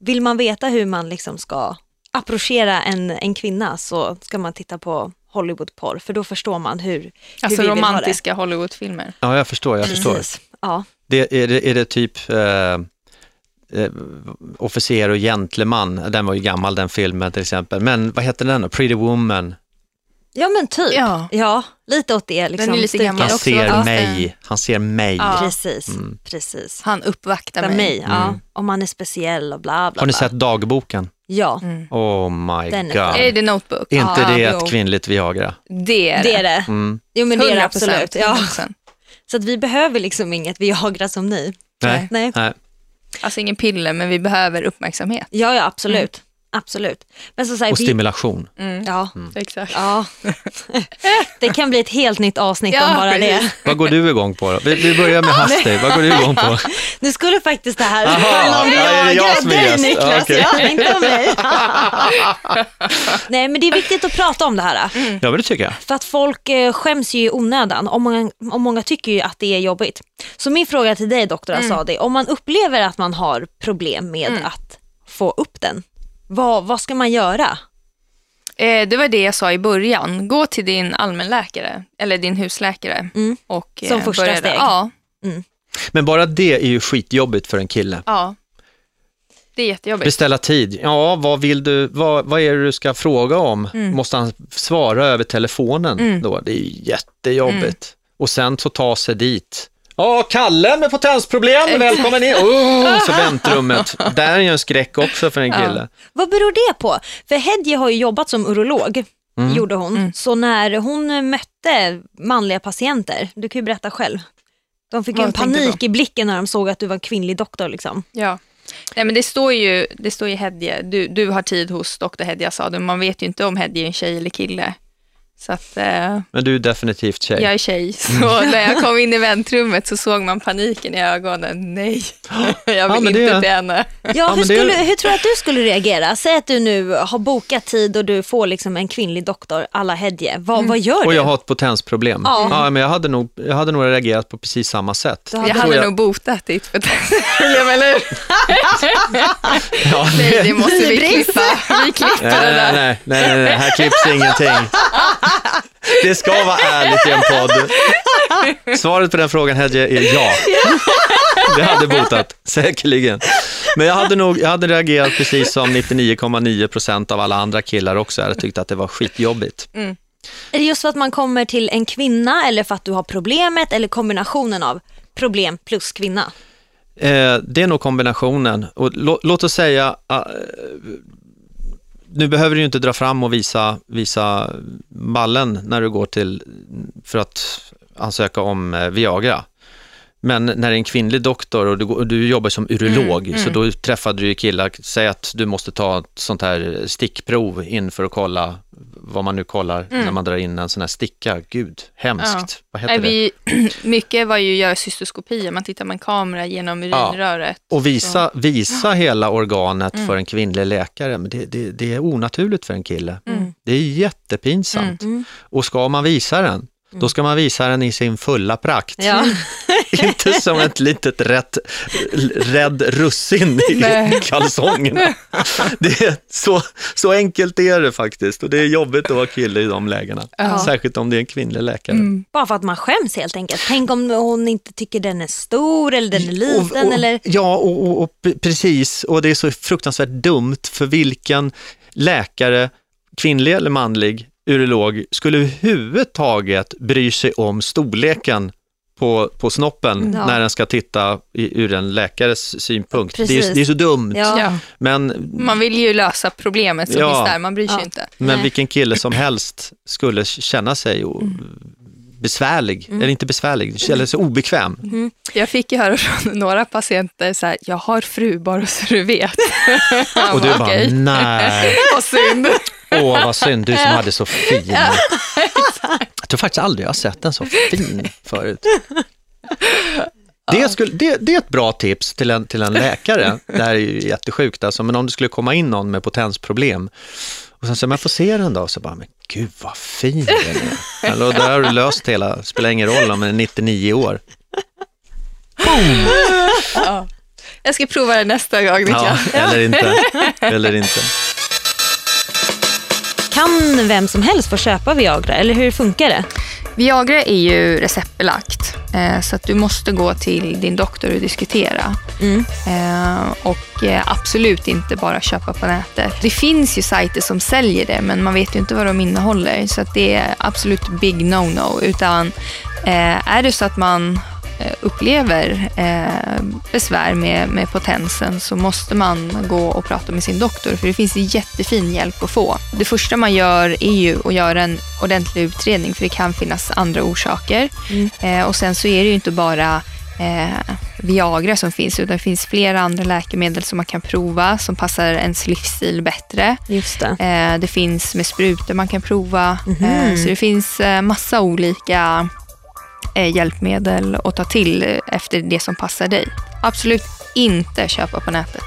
Speaker 2: vill man veta hur man liksom ska approchera en, en kvinna så ska man titta på Hollywoodporr, för då förstår man hur, hur
Speaker 3: Alltså
Speaker 2: det.
Speaker 3: romantiska Hollywoodfilmer.
Speaker 1: Ja, jag förstår, jag förstår.
Speaker 2: Precis. Ja.
Speaker 1: Det, är, det, är det typ eh, eh, Officer och gentleman, den var ju gammal den filmen till exempel, men vad heter den då? Pretty Woman.
Speaker 2: ja men typ.
Speaker 3: Ja.
Speaker 2: Ja, lite åt det. Liksom,
Speaker 3: är lite gammal
Speaker 1: Han
Speaker 3: också,
Speaker 1: ser
Speaker 3: va?
Speaker 1: mig, han ser mig.
Speaker 3: Ja.
Speaker 2: Precis,
Speaker 1: Mm.
Speaker 2: precis.
Speaker 3: Han uppvaktar mig.
Speaker 2: mig, ja.
Speaker 1: Mm.
Speaker 2: Om man är speciell och bla bla
Speaker 1: Har ni
Speaker 2: bla.
Speaker 1: sett dagboken?
Speaker 2: Ja,
Speaker 3: Mm.
Speaker 1: Oh my
Speaker 2: Den är
Speaker 1: god.
Speaker 3: Är det Notebook?
Speaker 1: Är inte
Speaker 3: Ja,
Speaker 1: det
Speaker 3: jo.
Speaker 1: ett kvinnligt Viagra?
Speaker 3: Det är det.
Speaker 2: det är det.
Speaker 1: Mm.
Speaker 2: Jo men det är det
Speaker 3: 100%,
Speaker 2: absolut. Ja.
Speaker 3: 100%.
Speaker 2: Så att vi behöver liksom inget Viagra som ni.
Speaker 1: Nej.
Speaker 2: Nej.
Speaker 1: Nej.
Speaker 3: Alltså ingen piller, men vi behöver uppmärksamhet.
Speaker 2: Ja, ja absolut. Absolut. Men så säger
Speaker 1: Och
Speaker 2: vi...
Speaker 1: stimulation.
Speaker 3: Mm.
Speaker 2: Ja,
Speaker 3: Exakt.
Speaker 2: ja. det kan bli ett helt nytt avsnitt
Speaker 3: Ja,
Speaker 2: om bara det.
Speaker 3: precis.
Speaker 1: Vad går du igång på då? Vi, vi börjar med Hasti, vad går du igång på?
Speaker 2: Nu skulle faktiskt det här handla om
Speaker 1: ja, är det jag som är
Speaker 2: dig
Speaker 1: gäst?
Speaker 2: Niklas,
Speaker 1: okej.
Speaker 2: ja, inte om mig. Nej men det är viktigt att prata om det här.
Speaker 1: Ja, men det tycker jag.
Speaker 2: För att folk eh, skäms ju i onödan och många, och många tycker ju att det är jobbigt. Så min fråga till dig doktor Asadi, om man upplever att man har problem med att få upp den, vad, vad ska man göra?
Speaker 3: Eh, det var det jag sa i början. Gå till din allmänläkare, eller din husläkare.
Speaker 2: Mm.
Speaker 3: Och,
Speaker 2: Som
Speaker 3: eh,
Speaker 2: första
Speaker 3: börja där.
Speaker 2: steg.
Speaker 3: Ja,
Speaker 1: Men bara det är ju skitjobbigt för en kille.
Speaker 3: ja. Det är jättejobbigt.
Speaker 1: Beställa tid. Ja, vad vill du, vad, vad är det du ska fråga om?
Speaker 3: Mm.
Speaker 1: Måste han svara över telefonen då? Det är jättejobbigt.
Speaker 3: Mm.
Speaker 1: Och sen så ta sig dit. Ja, Kalle med potensproblem, välkommen in. Oh, så väntrummet. Där är ju en skräck också för en kille.
Speaker 2: Vad beror det på? För Hedje har ju jobbat som urolog,
Speaker 1: Mm.
Speaker 2: gjorde hon. Så när hon mötte manliga patienter, du kan ju berätta själv, de fick ju en
Speaker 3: du
Speaker 2: panik i blicken när de såg att du var kvinnlig doktor. Liksom.
Speaker 3: Ja. Nej, men det står ju, det står ju Hedje, du, du har tid hos doktor Hedje Asadu, man vet ju inte om Hedje är en tjej eller kille. Så att, eh,
Speaker 1: Men du är definitivt tjej.
Speaker 3: jag är tjej, så när jag kom in i väntrummet så såg man paniken i ögonen. Nej, jag vill
Speaker 1: men det
Speaker 3: inte
Speaker 1: är-
Speaker 3: till henne.
Speaker 2: Ja, hur,
Speaker 1: det-
Speaker 2: skulle, hur tror du att du skulle reagera? Säg att du nu har bokat tid och du får liksom en kvinnlig doktor, alla Hedje. Vad, vad gör
Speaker 1: Och
Speaker 2: du?
Speaker 1: jag har ett potensproblem.
Speaker 2: Ja.
Speaker 1: Ja. men jag hade, nog, jag hade nog reagerat på precis samma sätt.
Speaker 2: Du
Speaker 3: Jag
Speaker 2: hade-
Speaker 3: hade
Speaker 1: jag-
Speaker 3: nog botat ditt potensproblem, eller hur?
Speaker 1: Ja,
Speaker 3: Nej, det måste vi klippa. Vi klipper
Speaker 1: Nej,
Speaker 3: det
Speaker 1: nej,
Speaker 3: där.
Speaker 1: nej, nej, nej, nej, här klipps ingenting. Det ska vara ärligt i en podd. Svaret på den frågan Hedje är ja. Det hade botat, säkerligen. Men jag hade nog jag hade reagerat precis som 99,9 procent av alla andra killar också. Jag hade tyckt att det var skitjobbigt.
Speaker 2: Är det just för att man kommer till en kvinna eller för att du har problemet eller kombinationen av problem plus kvinna?
Speaker 1: Eh, det är nog kombinationen. Och lå, låt oss säga, eh, nu behöver du ju inte dra fram och visa, visa ballen när du går till, för att ansöka om eh, Viagra. Men när det är en kvinnlig doktor och du, och du jobbar som urolog, så då träffade du ju killar, säg att du måste ta ett sånt här stickprov in för att kolla vad man nu kollar när man drar in en sån här sticka. Gud, hemskt.
Speaker 3: Ja.
Speaker 1: Vad heter
Speaker 3: Nej,
Speaker 1: det?
Speaker 3: vi, mycket var ju att göra cystoskopier, man tittar med en kamera genom urinröret.
Speaker 1: Och visa, visa hela organet för en kvinnlig läkare, men det, det, det är onaturligt för en kille. Det är jättepinsamt. Och ska man visa den, då ska man visa den i sin fulla prakt.
Speaker 2: Ja.
Speaker 1: Inte som ett litet rätt, rädd russin i
Speaker 3: Nej.
Speaker 1: kalsongerna. Det är så, så enkelt är det faktiskt och det är jobbigt att vara kille i de lägena.
Speaker 3: Ja.
Speaker 1: Särskilt om det är en kvinnlig läkare.
Speaker 2: Bara för att man skäms helt enkelt. Tänk om hon inte tycker den är stor eller den är liten
Speaker 1: Och- och,
Speaker 2: eller...
Speaker 1: Ja, och, och, precis. Och det är så fruktansvärt dumt för vilken läkare, kvinnlig eller manlig, urolog, skulle överhuvudtaget bry sig om storleken på, på snoppen
Speaker 2: Ja.
Speaker 1: när den ska titta i, ur en läkares synpunkt. Det är, det är så dumt.
Speaker 2: Ja.
Speaker 1: Men,
Speaker 3: Man vill ju lösa problemet som
Speaker 1: Ja.
Speaker 3: finns där, man bryr sig
Speaker 2: Ja.
Speaker 3: inte.
Speaker 1: men
Speaker 2: Nej.
Speaker 1: vilken kille som helst skulle känna sig o- besvärlig, eller inte besvärlig, känna sig obekväm.
Speaker 3: Jag fick ju höra från några patienter så här, jag har fru bara så du vet.
Speaker 1: Och du bara, nej.
Speaker 3: Vad synd.
Speaker 1: Åh, vad synd, du som hade så fin. Jag tror faktiskt aldrig jag har sett en så fin förut. Det, skulle, det, det är ett bra tips till en, till en läkare. Det här är ju jättesjukt, alltså, men om det skulle komma in någon med potensproblem och sen så, jag får se den då, så bara, men gud vad fin den är. Eller, där har du löst hela, spelar ingen roll om den är 99 år.
Speaker 3: Ja. Jag ska prova det nästa gång,
Speaker 1: Ja,
Speaker 3: Niklas.
Speaker 1: eller inte. Eller inte.
Speaker 2: Kan vem som helst få köpa Viagra eller hur funkar det?
Speaker 3: Viagra är ju receptbelagt, eh, så att du måste gå till din doktor och diskutera.
Speaker 2: Mm.
Speaker 3: Eh, och eh, absolut inte bara köpa på nätet. Det finns ju sajter som säljer det, men man vet ju inte vad de innehåller. Så att det är absolut big no-no. Utan är det så att man upplever eh, besvär med, med potensen så måste man gå och prata med sin doktor för det finns jättefin hjälp att få. Det första man gör är ju att göra en ordentlig utredning för det kan finnas andra orsaker. Eh, och sen så är det ju inte bara eh, Viagra som finns utan det finns flera andra läkemedel som man kan prova som passar ens livsstil bättre.
Speaker 2: Just det.
Speaker 3: Eh, det finns med sprutor man kan prova. Eh, så det finns eh, massa olika eh, hjälpmedel att ta till eh, efter det som passar dig. Absolut inte köpa på nätet.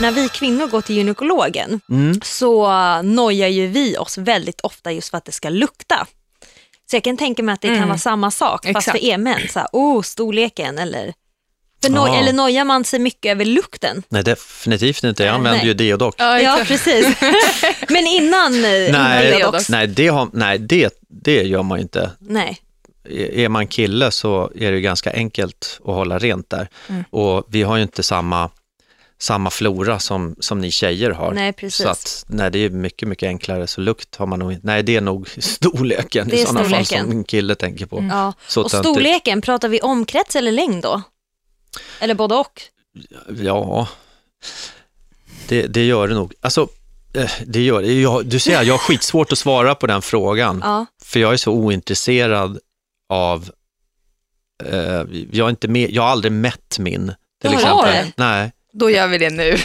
Speaker 2: När vi kvinnor går till gynekologen
Speaker 1: Mm.
Speaker 2: så nojar ju vi oss väldigt ofta just för att det ska lukta. Så jag kan tänka mig att det kan
Speaker 3: Mm.
Speaker 2: vara samma sak fast
Speaker 3: Exakt.
Speaker 2: för er män. Så här, oh, storleken eller... För noj-
Speaker 1: Ja.
Speaker 2: Eller nojar man sig mycket över lukten?
Speaker 1: Nej, definitivt inte. Jag använder
Speaker 2: Nej.
Speaker 1: ju Deodoc.
Speaker 2: Ja, precis. Men innan... eh,
Speaker 1: Nej,
Speaker 2: Deodox.
Speaker 1: nej, det, har, nej det, det gör man ju inte.
Speaker 2: Nej.
Speaker 1: Är man kille så är det ju ganska enkelt att hålla rent där.
Speaker 2: Mm.
Speaker 1: Och vi har ju inte samma, samma flora som, som ni tjejer har.
Speaker 2: Nej, precis.
Speaker 1: Så att nej, det är mycket, mycket enklare. Så lukt har man nog inte. Nej, det är nog storleken
Speaker 2: är
Speaker 1: i sådana fall
Speaker 2: storleken.
Speaker 1: som en kille tänker på.
Speaker 2: Ja.
Speaker 1: Så
Speaker 2: Och storleken, pratar vi omkrets eller längd då? Eller både och?
Speaker 1: Ja, det, det gör det nog. Alltså, eh, det gör det. Jag, du ser, jag har skitsvårt att svara på den frågan.
Speaker 2: Ja.
Speaker 1: För jag är så ointresserad av, eh, jag, är inte med, jag har aldrig mätt min, till
Speaker 2: Du har
Speaker 1: exempel. Nej.
Speaker 3: Då gör vi det nu.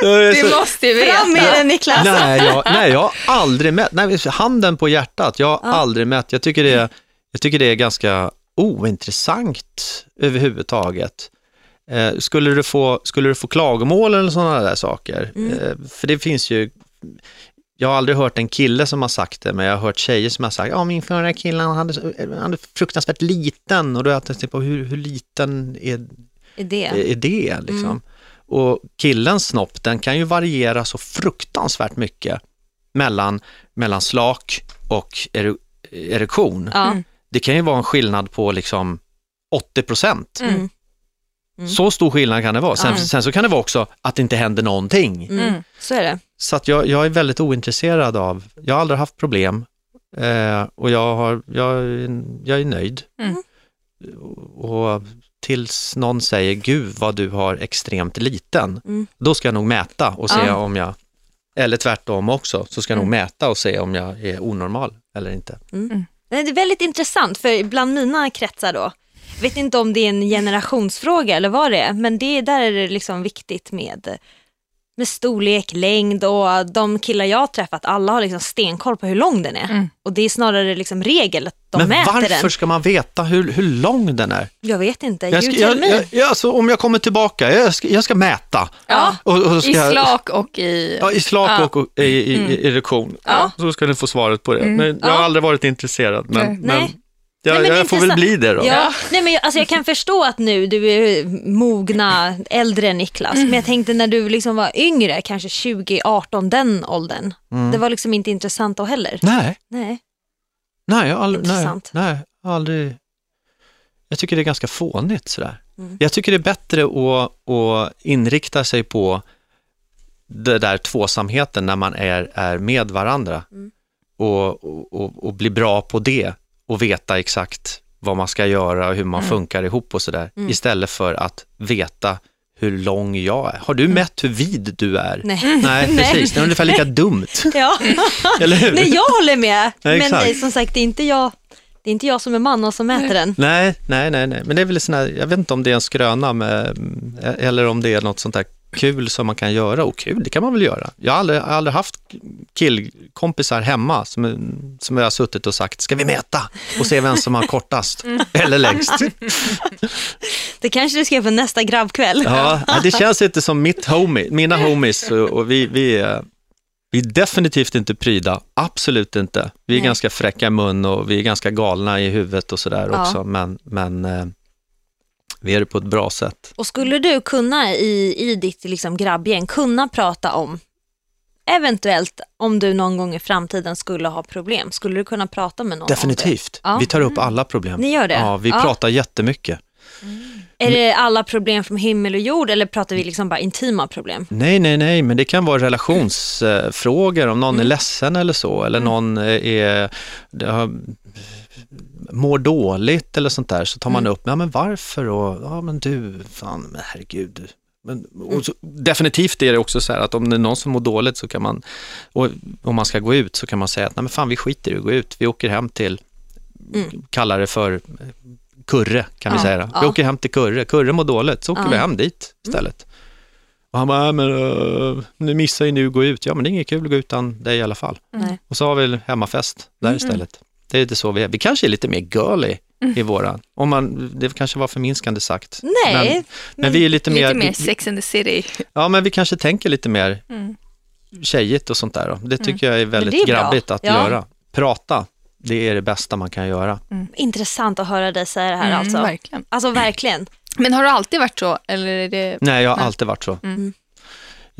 Speaker 3: Det måste ju veta.
Speaker 2: Fram med den Niklas!
Speaker 1: Nej jag, nej, jag har aldrig mätt. Nej, handen på hjärtat, jag har aldrig mätt. Jag tycker, det är, jag tycker det är ganska ointressant överhuvudtaget. Eh, skulle, du få, skulle du få klagomål eller sådana där saker? Eh, för det finns ju, jag har aldrig hört en kille som har sagt det, men jag har hört tjejer som har sagt, ja min förra kille han hade, så- han hade fruktansvärt liten och då har jag tänkt på hur, hur liten är,
Speaker 2: Idé.
Speaker 1: är det liksom? Och killens snopp, den kan ju variera så fruktansvärt mycket mellan, mellan slak och ere, erektion.
Speaker 3: Mm.
Speaker 1: Det kan ju vara en skillnad på liksom 80 procent.
Speaker 3: Mm.
Speaker 1: Så stor skillnad kan det vara. Sen,
Speaker 2: Mm.
Speaker 1: sen så kan det vara också att det inte händer någonting.
Speaker 2: Mm.
Speaker 3: Mm.
Speaker 2: Så är det.
Speaker 1: Så att jag, jag är väldigt ointresserad av, jag har aldrig haft problem eh, och jag, har, jag, är- jag är nöjd.
Speaker 3: Mm.
Speaker 1: Och tills någon säger, gud vad du har extremt liten,
Speaker 2: Mm.
Speaker 1: då ska jag nog mäta och se om jag, eller tvärtom också, så ska jag nog
Speaker 3: Mm.
Speaker 1: mäta och se om jag är onormal eller inte.
Speaker 2: Nej, Det är väldigt intressant för bland mina kretsar då, jag vet inte om det är en generationsfråga eller vad det är, men det, där är det liksom viktigt med, med storlek, längd och de killar jag har träffat, alla har liksom stenkoll på hur lång den är.
Speaker 3: Mm.
Speaker 2: Och det är snarare liksom regel att de
Speaker 1: Men
Speaker 2: mäter
Speaker 1: varför
Speaker 2: den.
Speaker 1: ska man veta hur, hur lång den är?
Speaker 2: Jag vet inte,
Speaker 1: Jag ska, jag, jag, jag, alltså, om jag kommer tillbaka, jag ska, jag ska mäta.
Speaker 3: Ja.
Speaker 1: Och, och ska
Speaker 3: I slak och i...
Speaker 1: Ja, i slak
Speaker 3: Ja.
Speaker 1: och, och i, i, i erektion.
Speaker 3: Ja.
Speaker 1: Så ska ni få svaret på det. Men jag har
Speaker 2: Ja.
Speaker 1: alddig varit intresserad. Men,
Speaker 3: Nej.
Speaker 1: men, Jag,
Speaker 2: Nej, men
Speaker 1: jag får väl bli det då.
Speaker 2: Ja, nej men jag, alltså jag kan förstå att nu du är mogna, äldre Niklas, men jag tänkte när du liksom var yngre, kanske 20, 18, den åldern.
Speaker 1: Mm.
Speaker 2: Det var liksom inte intressant då heller.
Speaker 1: Nej,
Speaker 2: Nej.
Speaker 1: nej, jag har aldrig, nej,
Speaker 2: Intressant.
Speaker 1: nej, aldrig... Jag tycker det är ganska fånigt sådär.
Speaker 2: Mm.
Speaker 1: Jag tycker det är bättre att, att inrikta sig på det där tvåsamheten när man är, är med varandra
Speaker 2: Mm.
Speaker 1: och, och, och, och bli bra på det och veta exakt vad man ska göra och hur man
Speaker 3: Mm.
Speaker 1: funkar ihop och sådär.
Speaker 2: Mm.
Speaker 1: Istället för att veta hur lång jag är. Har du mätt hur vid du är?
Speaker 2: Nej.
Speaker 1: Nej, precis. Det är ungefär lika dumt,
Speaker 2: Ja.
Speaker 1: eller hur?
Speaker 2: Nej, jag håller med.
Speaker 1: Ja,
Speaker 2: men nej, som sagt, det är inte jag, det är inte jag som är man och som mäter den.
Speaker 1: Nej, nej, nej, nej. Men det är väl sån här, jag vet inte om det är en skröna med, eller om det är något sånt där kul som man kan göra. Och kul, det kan man väl göra. Jag har aldrig, aldrig haft killkompisar hemma som, som jag har suttit och sagt, ska vi mäta och se vem som har kortast eller längst.
Speaker 2: Det kanske du ska göra på nästa grabbkväll.
Speaker 1: Ja, det känns inte som mitt homie, mina homies och, vi, vi, är, vi är definitivt inte pryda, absolut inte. Vi är
Speaker 2: Nej.
Speaker 1: ganska fräcka i mun och vi är ganska galna i huvudet och sådär
Speaker 2: Ja.
Speaker 1: också, men, men eh, vi är det på ett bra sätt.
Speaker 2: Och skulle du kunna i, i ditt liksom grabbgäng kunna prata om, eventuellt om du någon gång i framtiden skulle ha problem, skulle du kunna prata med någon
Speaker 1: Definitivt.
Speaker 2: Ja.
Speaker 1: Vi tar upp alla problem.
Speaker 2: Ni gör det?
Speaker 1: Ja, vi
Speaker 2: Ja.
Speaker 1: pratar jättemycket.
Speaker 2: Är det alla problem från himmel och jord eller pratar vi liksom bara intima problem?
Speaker 1: Nej, nej, nej, men det kan vara relationsfrågor, om någon är ledsen eller så, eller någon är, har, mår dåligt eller sånt där, så tar man upp, ja men varför och, ja men du, fan, men herregud. du." Men, så, definitivt är det också så här att om det är någon som mår dåligt så kan man, och om man ska gå ut så kan man säga att nej men fan vi skiter i att gå ut, vi åker hem till,
Speaker 2: Mm.
Speaker 1: kallar det för eh, Kurre kan vi
Speaker 2: Ja,
Speaker 1: säga. Vi
Speaker 2: ja.
Speaker 1: åker hem till Kurre, Kurre mår dåligt, så åker
Speaker 2: Ja. Mm.
Speaker 1: vi hem dit istället. Och han bara, "Ja, men uh, nu missar ju nu att gå ut. Ja, men det är inget kul att gå utan dig i alla fall.
Speaker 2: Nej.
Speaker 1: Och så har vi hemmafest där
Speaker 2: Mm.
Speaker 1: istället. Det är lite så vi är. Vi kanske är lite mer girly i våran. Om man, det kanske var förminskande sagt.
Speaker 2: Nej,
Speaker 1: Men, men vi är lite,
Speaker 3: Lite
Speaker 1: mer,
Speaker 3: mer Sex and the City.
Speaker 1: ja men vi kanske tänker lite mer
Speaker 3: Mm.
Speaker 1: tjejigt och sånt där. Då. Det tycker jag är väldigt
Speaker 2: är bra.
Speaker 1: grabbigt att
Speaker 2: Ja.
Speaker 1: göra. Prata, det är det bästa man kan göra.
Speaker 2: intressant att höra dig säga det här
Speaker 3: Mm,
Speaker 2: alltså.
Speaker 3: Verkligen.
Speaker 2: Alltså verkligen.
Speaker 3: Men har det alltid varit så? Eller är det...
Speaker 1: Nej, jag har
Speaker 3: Nej.
Speaker 1: alltid varit så.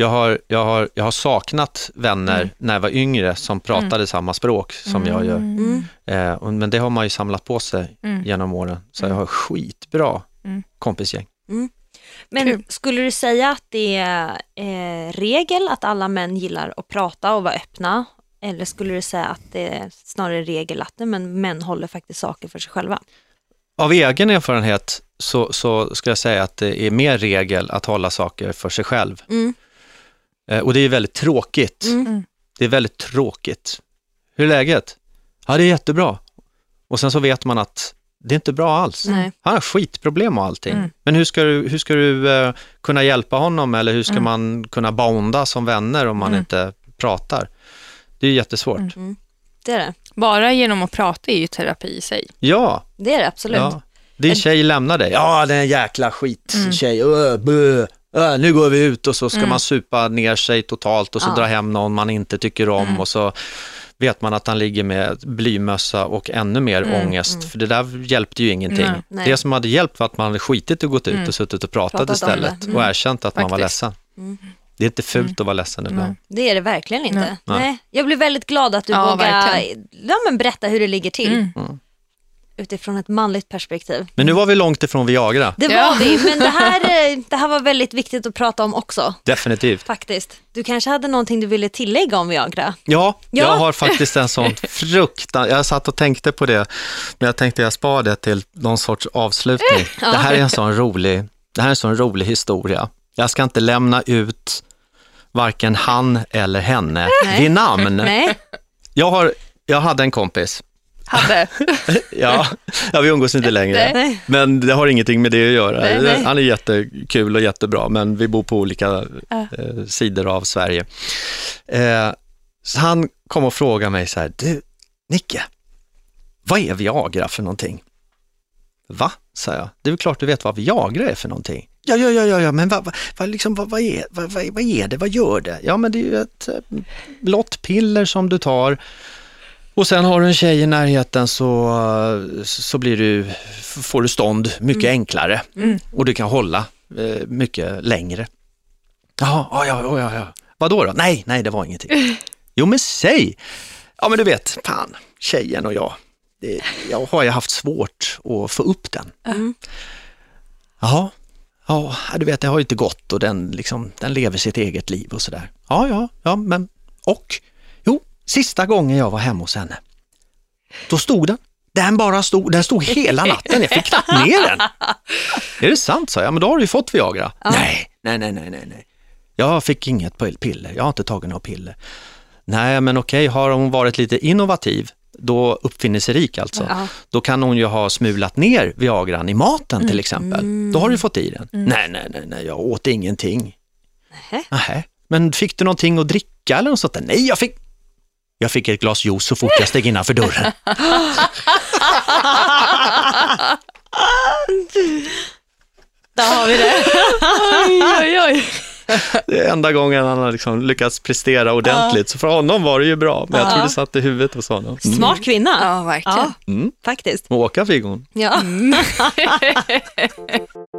Speaker 3: Mm.
Speaker 1: Jag, har, jag, har, jag har saknat vänner
Speaker 3: Mm.
Speaker 1: när jag var yngre som pratade samma språk som jag gör.
Speaker 2: Mm.
Speaker 1: Eh, men det har man ju samlat på sig
Speaker 3: Mm.
Speaker 1: genom åren. Så jag har skitbra
Speaker 3: Mm.
Speaker 1: kompisgäng.
Speaker 2: Men
Speaker 3: Kul.
Speaker 2: skulle du säga att det är eh, regel att alla män gillar att prata och vara öppna? Eller skulle du säga att det är snarare regel att men män håller faktiskt saker för sig själva?
Speaker 1: Av egen erfarenhet så, så ska jag säga att det är mer regel att hålla saker för sig själv.
Speaker 2: Mm.
Speaker 1: Eh, och det är väldigt tråkigt.
Speaker 2: Mm.
Speaker 1: Det är väldigt tråkigt. Hur är läget? Ja, det är jättebra. Och sen så vet man att det är inte bra alls.
Speaker 3: Nej.
Speaker 1: Han har skitproblem och allting.
Speaker 3: Mm.
Speaker 1: Men hur ska du, hur ska du eh, kunna hjälpa honom eller hur ska
Speaker 3: Mm.
Speaker 1: man kunna bonda som vänner om man
Speaker 3: Mm.
Speaker 1: inte pratar? Det är jättesvårt.
Speaker 3: Mm.
Speaker 2: Det är det.
Speaker 3: Bara genom att prata är ju terapi i sig.
Speaker 1: Ja,
Speaker 2: Det är det absolut.
Speaker 1: ja. Din tjej lämnar dig. Ja, det är en jäkla skit
Speaker 3: Mm.
Speaker 1: tjej. Öh, Öh, nu går vi ut och så ska
Speaker 3: Mm.
Speaker 1: man supa ner sig totalt och så
Speaker 2: Ja.
Speaker 1: dra hem någon man inte tycker om
Speaker 3: Mm.
Speaker 1: och så vet man att han ligger med blymössa och ännu mer
Speaker 3: Mm,
Speaker 1: ångest. För det där hjälpte ju ingenting.
Speaker 3: Nej,
Speaker 2: nej.
Speaker 1: Det som hade hjälpt var att man hade skitit och gått ut
Speaker 3: Mm.
Speaker 1: och suttit och pratat
Speaker 2: Pratat
Speaker 1: istället och
Speaker 2: Mm.
Speaker 1: erkänt att man var
Speaker 3: Faktiskt.
Speaker 1: ledsen.
Speaker 2: Mm.
Speaker 1: Det är inte fult att vara ledsen ibland.
Speaker 2: Det är det verkligen inte.
Speaker 3: Nej.
Speaker 2: Jag blir väldigt glad att du
Speaker 3: Ja,
Speaker 2: vågar ja, men berätta hur det ligger till
Speaker 3: Mm.
Speaker 2: Utifrån ett manligt perspektiv.
Speaker 1: Men nu var vi långt ifrån Viagra,
Speaker 2: Det var
Speaker 3: Ja.
Speaker 2: vi, men det här, eh, det här var väldigt viktigt att prata om också.
Speaker 1: definitivt.
Speaker 2: Faktiskt. Du kanske hade någonting du ville tillägga om Viagra?
Speaker 1: Ja,
Speaker 2: Ja.
Speaker 1: jag har faktiskt en sån fruktan... Jag satt och tänkte på det, men jag tänkte jag spar det till någon sorts avslutning. Det här är en sån rolig, det här är en sån rolig historia. Jag ska inte lämna ut varken han eller henne
Speaker 2: Nej.
Speaker 1: vid namn.
Speaker 2: Nej?
Speaker 1: Jag, har, jag hade en kompis,
Speaker 3: Hade.
Speaker 1: ja, ja vi umgås inte längre.
Speaker 2: Nej.
Speaker 1: Men det har ingenting med det att göra.
Speaker 2: Nej, nej.
Speaker 1: Han är jättekul och jättebra, men vi bor på olika
Speaker 3: Ja.
Speaker 1: eh, sidor av Sverige. Eh, så han kom och frågade mig så här, du Nicke, vad är Viagra för någonting? Va? sa jag. Det är väl klart du vet vad Viagra är för någonting. Ja, ja, ja, ja, ja men vad, vad, vad, liksom, vad, vad, är, vad, vad, är det? Vad gör det? Ja, men det är ju ett eh, blått piller som du tar och sen har du en tjej i närheten så, så blir du, får du stånd mycket enklare
Speaker 3: Mm.
Speaker 1: och du kan hålla eh, mycket längre. Jaha, ja, ja, ja, ja, ja. Vadå då? Nej, nej, det var ingenting. Jo, men säg! Ja, men du vet, fan, tjejen och jag, det, jag har ju haft svårt att få upp den.
Speaker 2: Mm.
Speaker 1: Jaha, ja, du vet, det har ju inte gått och den, liksom, den lever sitt eget liv och sådär. Ja, ja, ja, men och? Sista gången jag var hemma hos henne, då stod den. Den bara stod, den stod hela natten, jag fick knappt ner den. Är det sant, sa jag, men då har du ju fått Viagra. Nej, nej, nej, nej, nej, nej. Jag fick inget pill- piller, jag har inte tagit några piller. Nej, men okej, har hon varit lite innovativ, då uppfinningsrik alltså,
Speaker 2: Ja.
Speaker 1: då kan hon ju ha smulat ner Viagran i maten till exempel. Då har du fått i den. Nej, nej, nej, nej, jag åt ingenting.
Speaker 2: Nähä.
Speaker 1: Nähä. Men fick du någonting att dricka eller något sånt där? Nej, jag fick, jag fick ett glas juice så fort jag steg innanför dörren.
Speaker 2: Där har vi det.
Speaker 3: Oj, oj, oj.
Speaker 1: Det är enda gången han har liksom lyckats prestera ordentligt, så för honom var det ju bra, men jag
Speaker 2: Ja.
Speaker 1: tror det satt i huvudet hos honom. Mm.
Speaker 2: Smart kvinna.
Speaker 3: Ja, verkligen.
Speaker 2: Ja,
Speaker 1: Mm.
Speaker 2: faktiskt.
Speaker 1: Åka fick hon.
Speaker 2: Ja.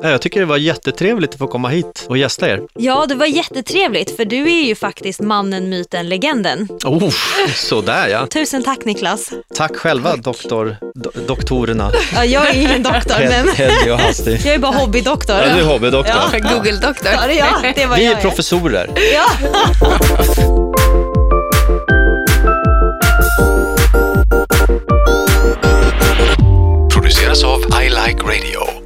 Speaker 1: Ja, Jag tycker det var jättetrevligt att få komma hit och gästa er.
Speaker 2: ja, det var jättetrevligt för du är ju faktiskt mannen, myten, legenden.
Speaker 1: Oh, sådär ja.
Speaker 2: Tusen tack Niklas.
Speaker 1: Tack själva doktor, do, doktorerna,
Speaker 2: Ja, jag är ingen doktor, men
Speaker 1: och
Speaker 2: jag är bara hobbydoktor.
Speaker 1: Ja, du är hobbydoktor.
Speaker 2: Ja.
Speaker 3: Google-doktor.
Speaker 2: Ja, det är jag. Det vad
Speaker 1: vi är professorer.
Speaker 2: Ja. Produceras av I Like Radio.